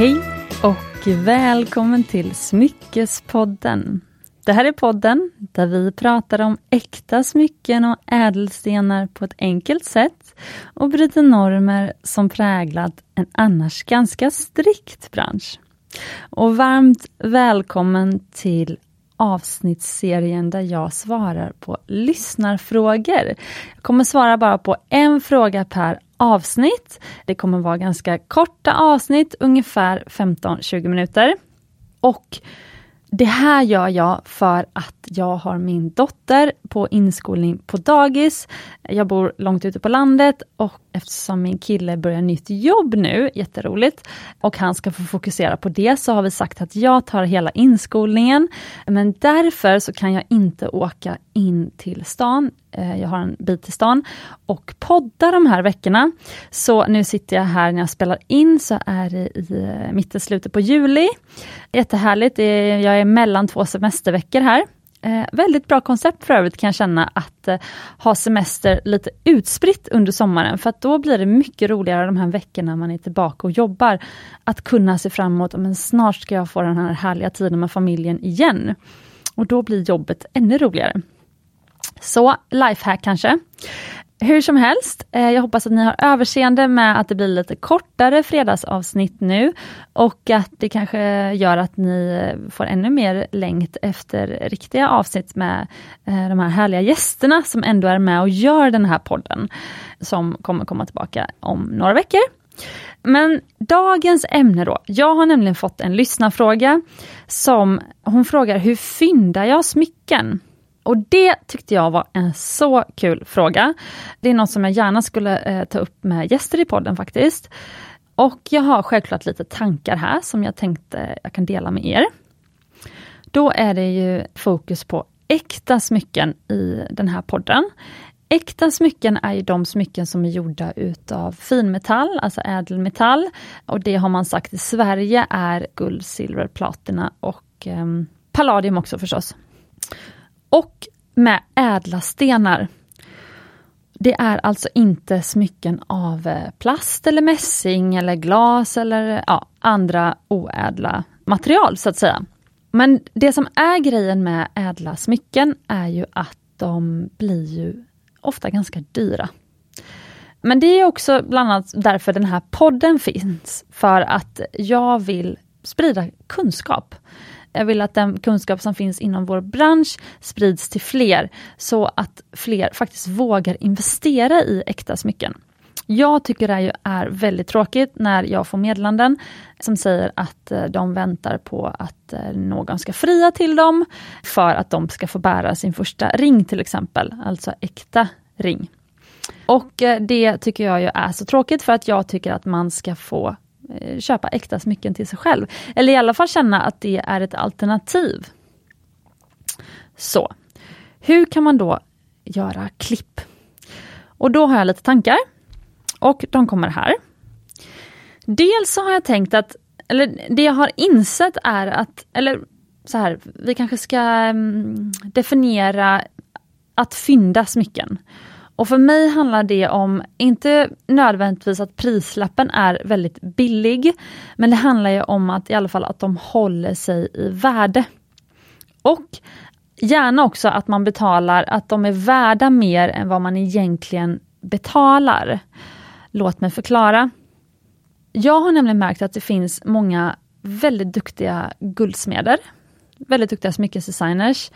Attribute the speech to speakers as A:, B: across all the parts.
A: Hej och välkommen till Smyckespodden. Det här är podden där vi pratar om äkta smycken och ädelstenar på ett enkelt sätt och bryter normer som präglat en annars ganska strikt bransch. Och varmt välkommen till avsnittsserien där jag svarar på lyssnarfrågor. Jag kommer svara bara på en fråga per avsnitt. Det kommer vara ganska korta avsnitt, ungefär 15-20 minuter. Och det här gör jag för att jag har min dotter på inskolning på dagis. Jag bor långt ute på landet och eftersom min kille börjar nytt jobb nu, jätteroligt, och han ska få fokusera på det, så har vi sagt att jag tar hela inskolningen. Men därför så kan jag inte åka in till stan. Eh, jag har en bit till stan och podda de här veckorna. Så nu sitter jag här när jag spelar in, så är det i eh, mitten, slutet på juli. Jättehärligt, jag är mellan två semesterveckor här. Eh, väldigt bra koncept för övrigt kan jag känna att eh, ha semester lite utspritt under sommaren för att då blir det mycket roligare de här veckorna man är tillbaka och jobbar. Att kunna se fram emot, men snart ska jag få den här härliga tiden med familjen igen. Och då blir jobbet ännu roligare. Så lifehack kanske. Hur som helst, eh, jag hoppas att ni har överseende med att det blir lite kortare fredagsavsnitt nu och att det kanske gör att ni får ännu mer längt efter riktiga avsnitt med eh, de här härliga gästerna som ändå är med och gör den här podden, som kommer komma tillbaka om några veckor. Men dagens ämne då. Jag har nämligen fått en lyssnarfråga som hon frågar hur fyndar jag smycken? Och det tyckte jag var en så kul fråga. Det är något som jag gärna skulle eh, ta upp med gäster i podden faktiskt. Och jag har självklart lite tankar här som jag tänkte jag kan dela med er. Då är det ju fokus på äkta smycken i den här podden. Äkta smycken är ju de smycken som är gjorda utav finmetall, alltså ädelmetall. Och det har man sagt i Sverige är guld, silver, platina och eh, palladium också förstås och med ädla stenar. Det är alltså inte smycken av eh, plast eller mässing eller glas eller eh, ja, andra oädla material så att säga. Men det som är grejen med ädla smycken är ju att de blir ju ofta ganska dyra. Men det är också bland annat därför den här podden finns, för att jag vill sprida kunskap. Jag vill att den kunskap som finns inom vår bransch sprids till fler, så att fler faktiskt vågar investera i äkta smycken. Jag tycker det är, är väldigt tråkigt när jag får meddelanden som säger att eh, de väntar på att eh, någon ska fria till dem för att de ska få bära sin första ring till exempel, alltså äkta ring. Och eh, det tycker jag ju är så tråkigt för att jag tycker att man ska få Eh, köpa äkta smycken till sig själv. Eller i alla fall känna att det är ett alternativ. Så, hur kan man då göra klipp? Och då har jag lite tankar. Och de kommer här. Dels så har jag tänkt att, eller det jag har insett är att, eller så här, vi kanske ska um, definiera att fynda smycken. Och för mig handlar det om, inte nödvändigtvis att prislappen är väldigt billig, men det handlar ju om att i alla fall att de håller sig i värde. Och gärna också att man betalar, att de är värda mer än vad man egentligen betalar. Låt mig förklara. Jag har nämligen märkt att det finns många väldigt duktiga guldsmeder, väldigt duktiga smyckesdesigners,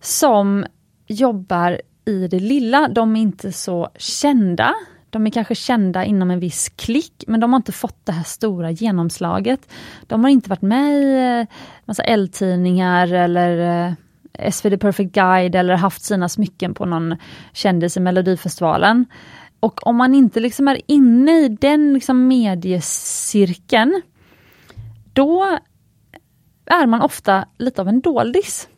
A: som jobbar i det lilla. De är inte så kända. De är kanske kända inom en viss klick, men de har inte fått det här stora genomslaget. De har inte varit med i eh, massa L-tidningar eller eh, SvD Perfect Guide eller haft sina smycken på någon kändis i Melodifestivalen. Och om man inte liksom är inne i den liksom mediecirkeln, då är man ofta lite av en doldis.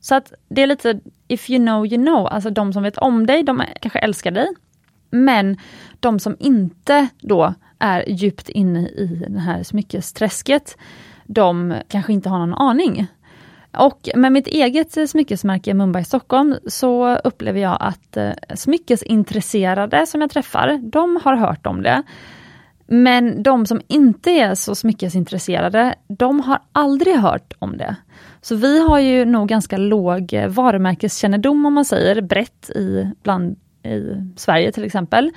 A: Så att det är lite if you know you know, alltså de som vet om dig, de kanske älskar dig. Men de som inte då är djupt inne i det här smyckesträsket, de kanske inte har någon aning. Och med mitt eget smyckesmärke Mumbai Stockholm så upplever jag att eh, smyckesintresserade som jag träffar, de har hört om det. Men de som inte är så smyckesintresserade, de har aldrig hört om det. Så vi har ju nog ganska låg varumärkeskännedom om man säger brett i, bland, i Sverige till exempel.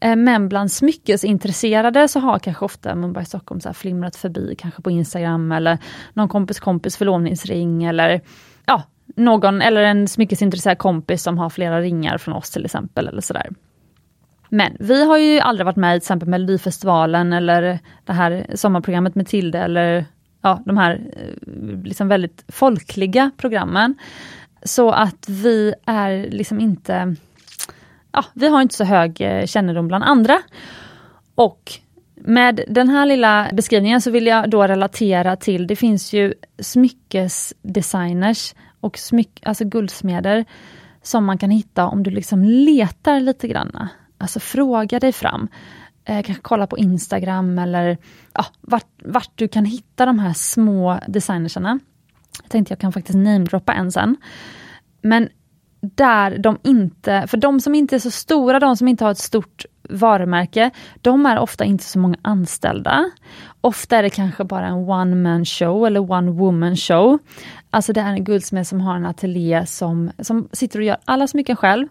A: Eh, men bland smyckesintresserade så har kanske ofta Mumbai Stockholm så flimrat förbi, kanske på Instagram eller någon kompis kompis förlovningsring eller ja, någon eller en smyckesintresserad kompis som har flera ringar från oss till exempel. eller sådär. Men vi har ju aldrig varit med i till exempel Melodifestivalen eller det här sommarprogrammet med Tilde eller ja, de här eh, liksom väldigt folkliga programmen. Så att vi är liksom inte ja, vi har inte så hög eh, kännedom bland andra. Och med den här lilla beskrivningen så vill jag då relatera till, det finns ju smyckesdesigners och smyck, alltså guldsmeder som man kan hitta om du liksom letar lite grann. Alltså fråga dig fram. Eh, kanske kolla på Instagram eller ja, vart, vart du kan hitta de här små designersarna. Jag tänkte jag kan faktiskt namedroppa en sen. Men där de inte, för de som inte är så stora, de som inte har ett stort varumärke, de är ofta inte så många anställda. Ofta är det kanske bara en one man show eller one woman show. Alltså det är en guldsmed som har en ateljé som, som sitter och gör alla smycken själv.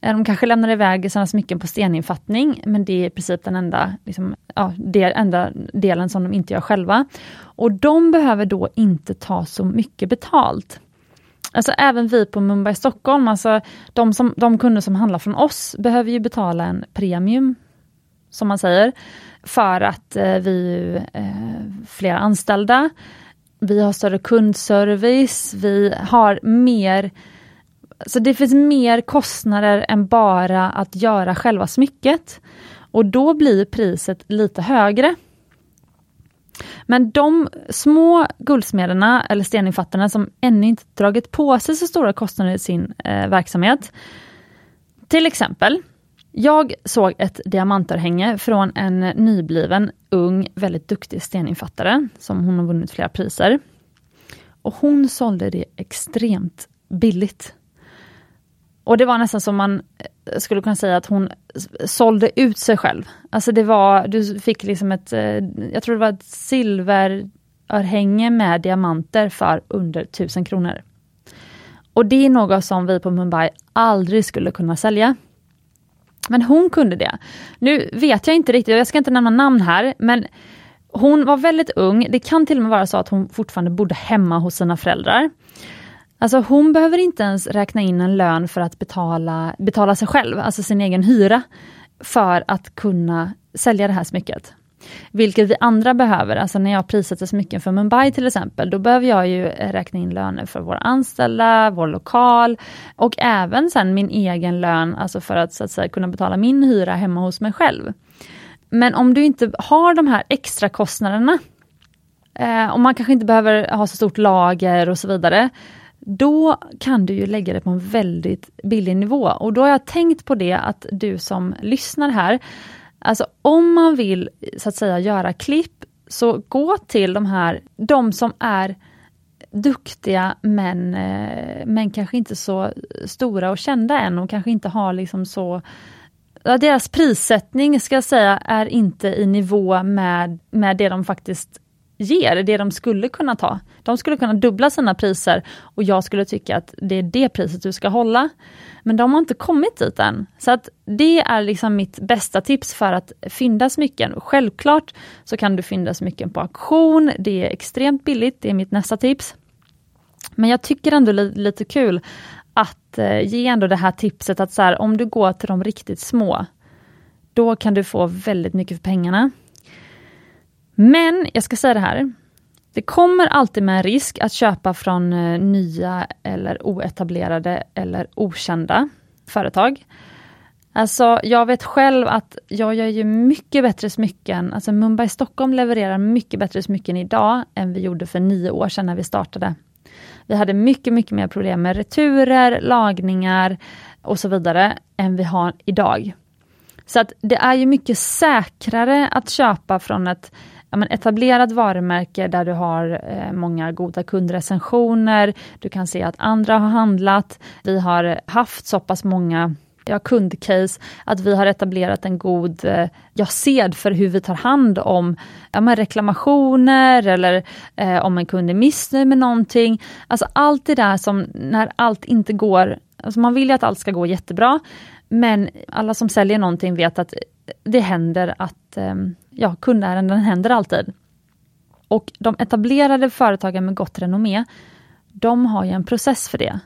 A: Eh, de kanske lämnar iväg sina smycken på steninfattning, men det är i princip den enda, liksom, ja, del, enda delen som de inte gör själva. Och de behöver då inte ta så mycket betalt. Alltså även vi på Mumbai Stockholm, alltså de, som, de kunder som handlar från oss behöver ju betala en premium, som man säger, för att eh, vi eh, flera anställda, vi har större kundservice, vi har mer så det finns mer kostnader än bara att göra själva smycket. Och då blir priset lite högre. Men de små guldsmederna eller steninfattarna som ännu inte dragit på sig så stora kostnader i sin eh, verksamhet. Till exempel, jag såg ett diamantörhänge från en nybliven, ung, väldigt duktig steninfattare som hon har vunnit flera priser. Och hon sålde det extremt billigt. Och det var nästan som man eh, skulle kunna säga att hon sålde ut sig själv. Alltså det var, du fick liksom ett, eh, jag tror det var ett silverörhänge med diamanter för under 1000 kronor. Och det är något som vi på Mumbai aldrig skulle kunna sälja. Men hon kunde det. Nu vet jag inte riktigt, jag ska inte nämna namn här, men hon var väldigt ung. Det kan till och med vara så att hon fortfarande bodde hemma hos sina föräldrar. Alltså hon behöver inte ens räkna in en lön för att betala, betala sig själv, alltså sin egen hyra, för att kunna sälja det här smycket. Vilket vi andra behöver, alltså när jag prissätter smycken för Mumbai till exempel, då behöver jag ju räkna in löner för våra anställda, vår lokal och även sen min egen lön, alltså för att, så att säga, kunna betala min hyra hemma hos mig själv. Men om du inte har de här extra kostnaderna eh, och man kanske inte behöver ha så stort lager och så vidare, då kan du ju lägga det på en väldigt billig nivå. Och då har jag tänkt på det att du som lyssnar här, alltså om man vill så att säga göra klipp, så gå till de här, de som är duktiga men, eh, men kanske inte så stora och kända än och kanske inte har liksom så deras prissättning ska jag säga är inte i nivå med, med det de faktiskt ger, det de skulle kunna ta. De skulle kunna dubbla sina priser och jag skulle tycka att det är det priset du ska hålla. Men de har inte kommit dit än. Så att det är liksom mitt bästa tips för att fynda smycken. Självklart så kan du fynda smycken på auktion, det är extremt billigt, det är mitt nästa tips. Men jag tycker ändå lite kul att eh, ge ändå det här tipset att så här, om du går till de riktigt små, då kan du få väldigt mycket för pengarna. Men jag ska säga det här. Det kommer alltid med en risk att köpa från eh, nya eller oetablerade eller okända företag. Alltså jag vet själv att jag gör ju mycket bättre smycken, alltså Mumbai Stockholm levererar mycket bättre smycken idag än vi gjorde för nio år sedan när vi startade. Vi hade mycket, mycket mer problem med returer, lagningar och så vidare än vi har idag. Så att det är ju mycket säkrare att köpa från ett ja, men etablerat varumärke där du har eh, många goda kundrecensioner, du kan se att andra har handlat. Vi har haft så pass många ja, kundcase, att vi har etablerat en god eh, ja, sed för hur vi tar hand om ja, reklamationer eller eh, om en kund är missnöjd med någonting. Alltså allt det där som när allt inte går, alltså man vill ju att allt ska gå jättebra, men alla som säljer någonting vet att det händer att eh, ja, kundärenden händer alltid. Och de etablerade företagen med gott renommé, de har ju en process för det.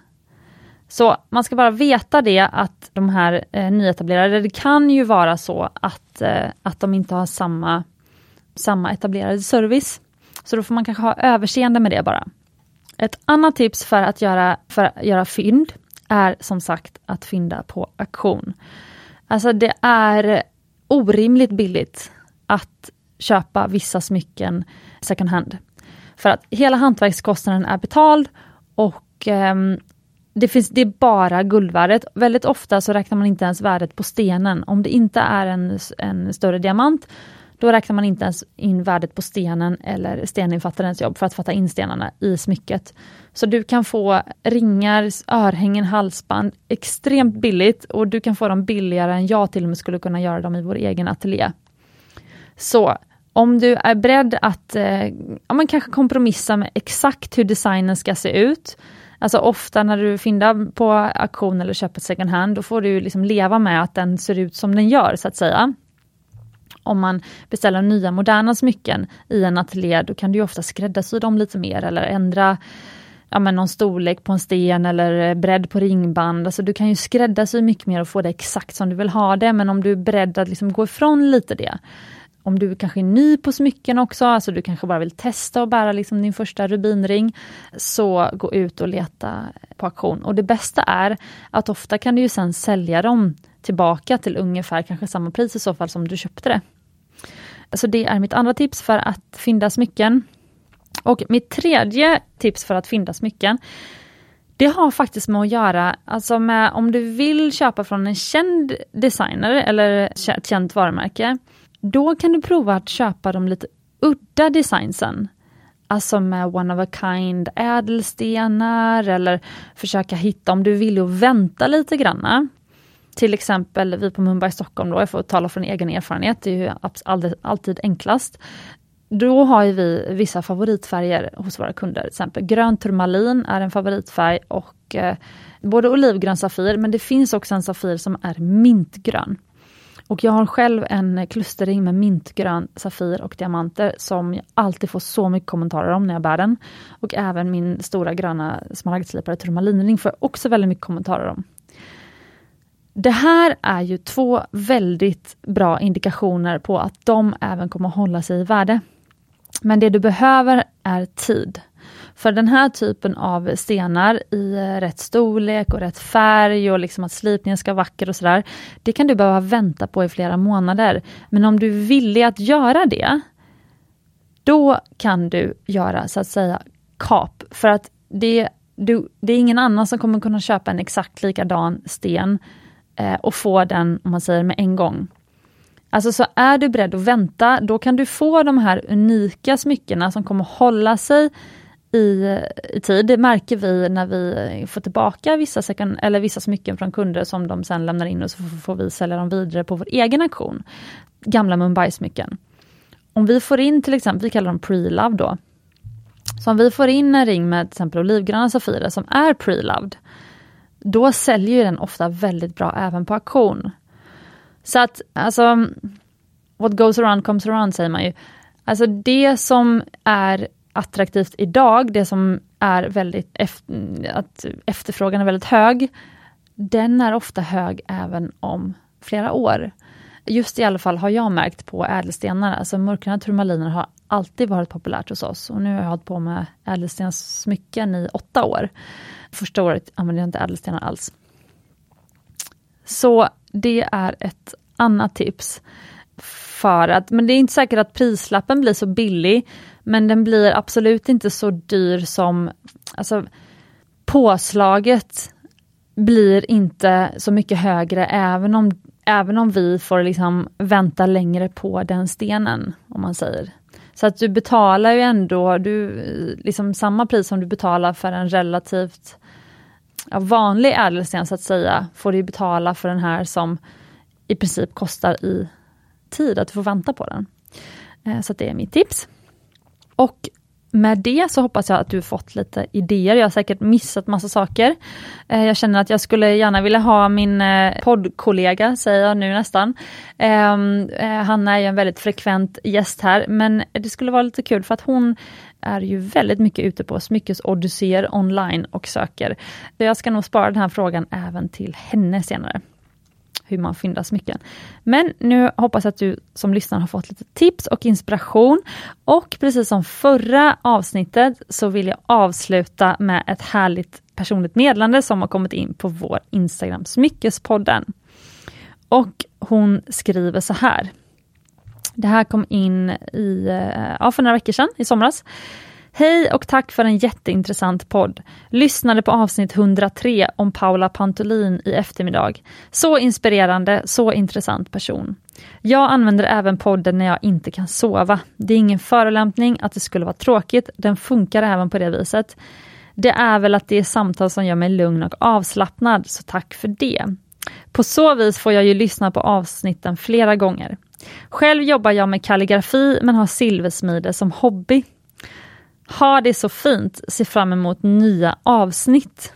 A: Så man ska bara veta det att de här eh, nyetablerade, det kan ju vara så att, eh, att de inte har samma, samma etablerade service. Så då får man kanske ha överseende med det bara. Ett annat tips för att göra, för att göra fynd är som sagt att fynda på auktion. Alltså det är orimligt billigt att köpa vissa smycken second hand. För att hela hantverkskostnaden är betald och eh, det, finns, det är bara guldvärdet. Väldigt ofta så räknar man inte ens värdet på stenen. Om det inte är en, en större diamant, då räknar man inte ens in värdet på stenen eller steninfattarens jobb för att fatta in stenarna i smycket. Så du kan få ringar, örhängen, halsband extremt billigt och du kan få dem billigare än jag till och med skulle kunna göra dem i vår egen ateljé. Så om du är beredd att eh, ja, man kanske kompromissa med exakt hur designen ska se ut. Alltså ofta när du fyndar på auktion eller köper second hand, då får du liksom leva med att den ser ut som den gör, så att säga. Om man beställer nya moderna smycken i en ateljé, då kan du ofta skräddarsy dem lite mer eller ändra ja, men någon storlek på en sten eller eh, bredd på ringband. Alltså du kan ju skräddarsy mycket mer och få det exakt som du vill ha det, men om du är beredd att liksom gå ifrån lite det, om du kanske är ny på smycken också, alltså du kanske bara vill testa och bära liksom din första rubinring, så gå ut och leta på auktion. Och det bästa är att ofta kan du ju sen sälja dem tillbaka till ungefär kanske samma pris i så fall som du köpte det. Så det är mitt andra tips för att fynda smycken. Och mitt tredje tips för att fynda smycken, det har faktiskt med att göra, alltså med om du vill köpa från en känd designer eller ett känt varumärke, då kan du prova att köpa de lite udda designsen. Alltså med one of a kind ädelstenar eller försöka hitta, om du vill och vänta lite granna. Till exempel vi på Mumbai Stockholm, då, jag får tala från egen erfarenhet, det är ju alltid enklast. Då har vi vissa favoritfärger hos våra kunder. Till exempel grön turmalin är en favoritfärg och eh, både olivgrön safir, men det finns också en safir som är mintgrön. Och jag har själv en klusterring med mintgrön safir och diamanter som jag alltid får så mycket kommentarer om när jag bär den. Och även min stora gröna smaragdslipade turmalinring får jag också väldigt mycket kommentarer om. Det här är ju två väldigt bra indikationer på att de även kommer hålla sig i värde. Men det du behöver är tid. För den här typen av stenar i eh, rätt storlek och rätt färg och liksom att slipningen ska vara vacker och sådär. Det kan du behöva vänta på i flera månader. Men om du är villig att göra det, då kan du göra så att säga kap. För att det, du, det är ingen annan som kommer kunna köpa en exakt likadan sten eh, och få den, om man säger med en gång. Alltså så är du beredd att vänta, då kan du få de här unika smyckena som kommer hålla sig i, i tid. Det märker vi när vi får tillbaka vissa, second, eller vissa smycken från kunder som de sen lämnar in och så får vi sälja dem vidare på vår egen auktion. Gamla Mumbai-smycken. Om vi får in till exempel, vi kallar dem pre-love då. Så om vi får in en ring med till exempel olivgröna safirer som är pre-loved, då säljer den ofta väldigt bra även på auktion. Så att alltså, what goes around comes around säger man ju. Alltså det som är attraktivt idag, det som är väldigt, att efterfrågan är väldigt hög, den är ofta hög även om flera år. Just i alla fall har jag märkt på ädelstenar, alltså mörkgröna turmaliner har alltid varit populärt hos oss och nu har jag hållit på med ädelstenssmycken i åtta år. Första året använde jag inte ädelstenar alls. Så det är ett annat tips. För att, men det är inte säkert att prislappen blir så billig, men den blir absolut inte så dyr som, alltså påslaget blir inte så mycket högre även om, även om vi får liksom vänta längre på den stenen, om man säger. Så att du betalar ju ändå du, liksom samma pris som du betalar för en relativt vanlig ädelsten så att säga, får du betala för den här som i princip kostar i tid, att du får vänta på den. Eh, så det är mitt tips. Och med det så hoppas jag att du fått lite idéer. Jag har säkert missat massa saker. Eh, jag känner att jag skulle gärna vilja ha min eh, poddkollega, säger jag nu nästan. Ehm, eh, han är ju en väldigt frekvent gäst här, men det skulle vara lite kul för att hon är ju väldigt mycket ute på smyckesodysséer online och söker. Jag ska nog spara den här frågan även till henne senare hur man fyndar smycken. Men nu hoppas jag att du som lyssnar har fått lite tips och inspiration. Och precis som förra avsnittet så vill jag avsluta med ett härligt personligt meddelande som har kommit in på vår Instagram Smyckespodden. Och hon skriver så här. Det här kom in i, eh, ja, för några veckor sedan, i somras. Hej och tack för en jätteintressant podd. Lyssnade på avsnitt 103 om Paula Pantolin i eftermiddag. Så inspirerande, så intressant person. Jag använder även podden när jag inte kan sova. Det är ingen förolämpning att det skulle vara tråkigt, den funkar även på det viset. Det är väl att det är samtal som gör mig lugn och avslappnad, så tack för det. På så vis får jag ju lyssna på avsnitten flera gånger. Själv jobbar jag med kalligrafi men har silversmide som hobby. Ha det så fint, se fram emot nya avsnitt.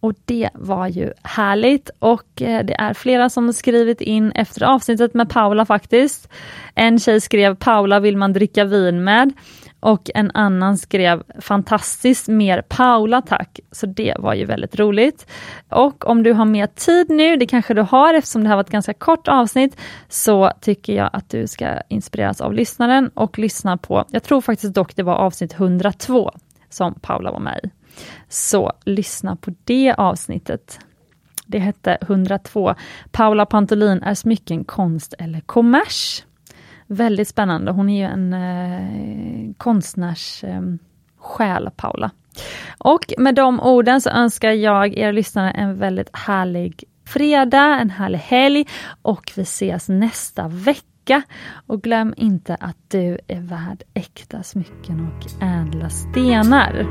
A: Och det var ju härligt och eh, det är flera som skrivit in efter avsnittet med Paula faktiskt. En tjej skrev Paula vill man dricka vin med och en annan skrev fantastiskt, mer Paula tack. Så det var ju väldigt roligt. Och om du har mer tid nu, det kanske du har eftersom det här var ett ganska kort avsnitt, så tycker jag att du ska inspireras av lyssnaren och lyssna på, jag tror faktiskt dock det var avsnitt 102 som Paula var med i. Så lyssna på det avsnittet. Det hette 102 Paula Pantolin är smycken konst eller kommers? Väldigt spännande. Hon är ju en eh, konstnärs eh, själ, Paula. Och med de orden så önskar jag er lyssnare en väldigt härlig fredag, en härlig helg och vi ses nästa vecka. Och glöm inte att du är värd äkta smycken och ädla stenar.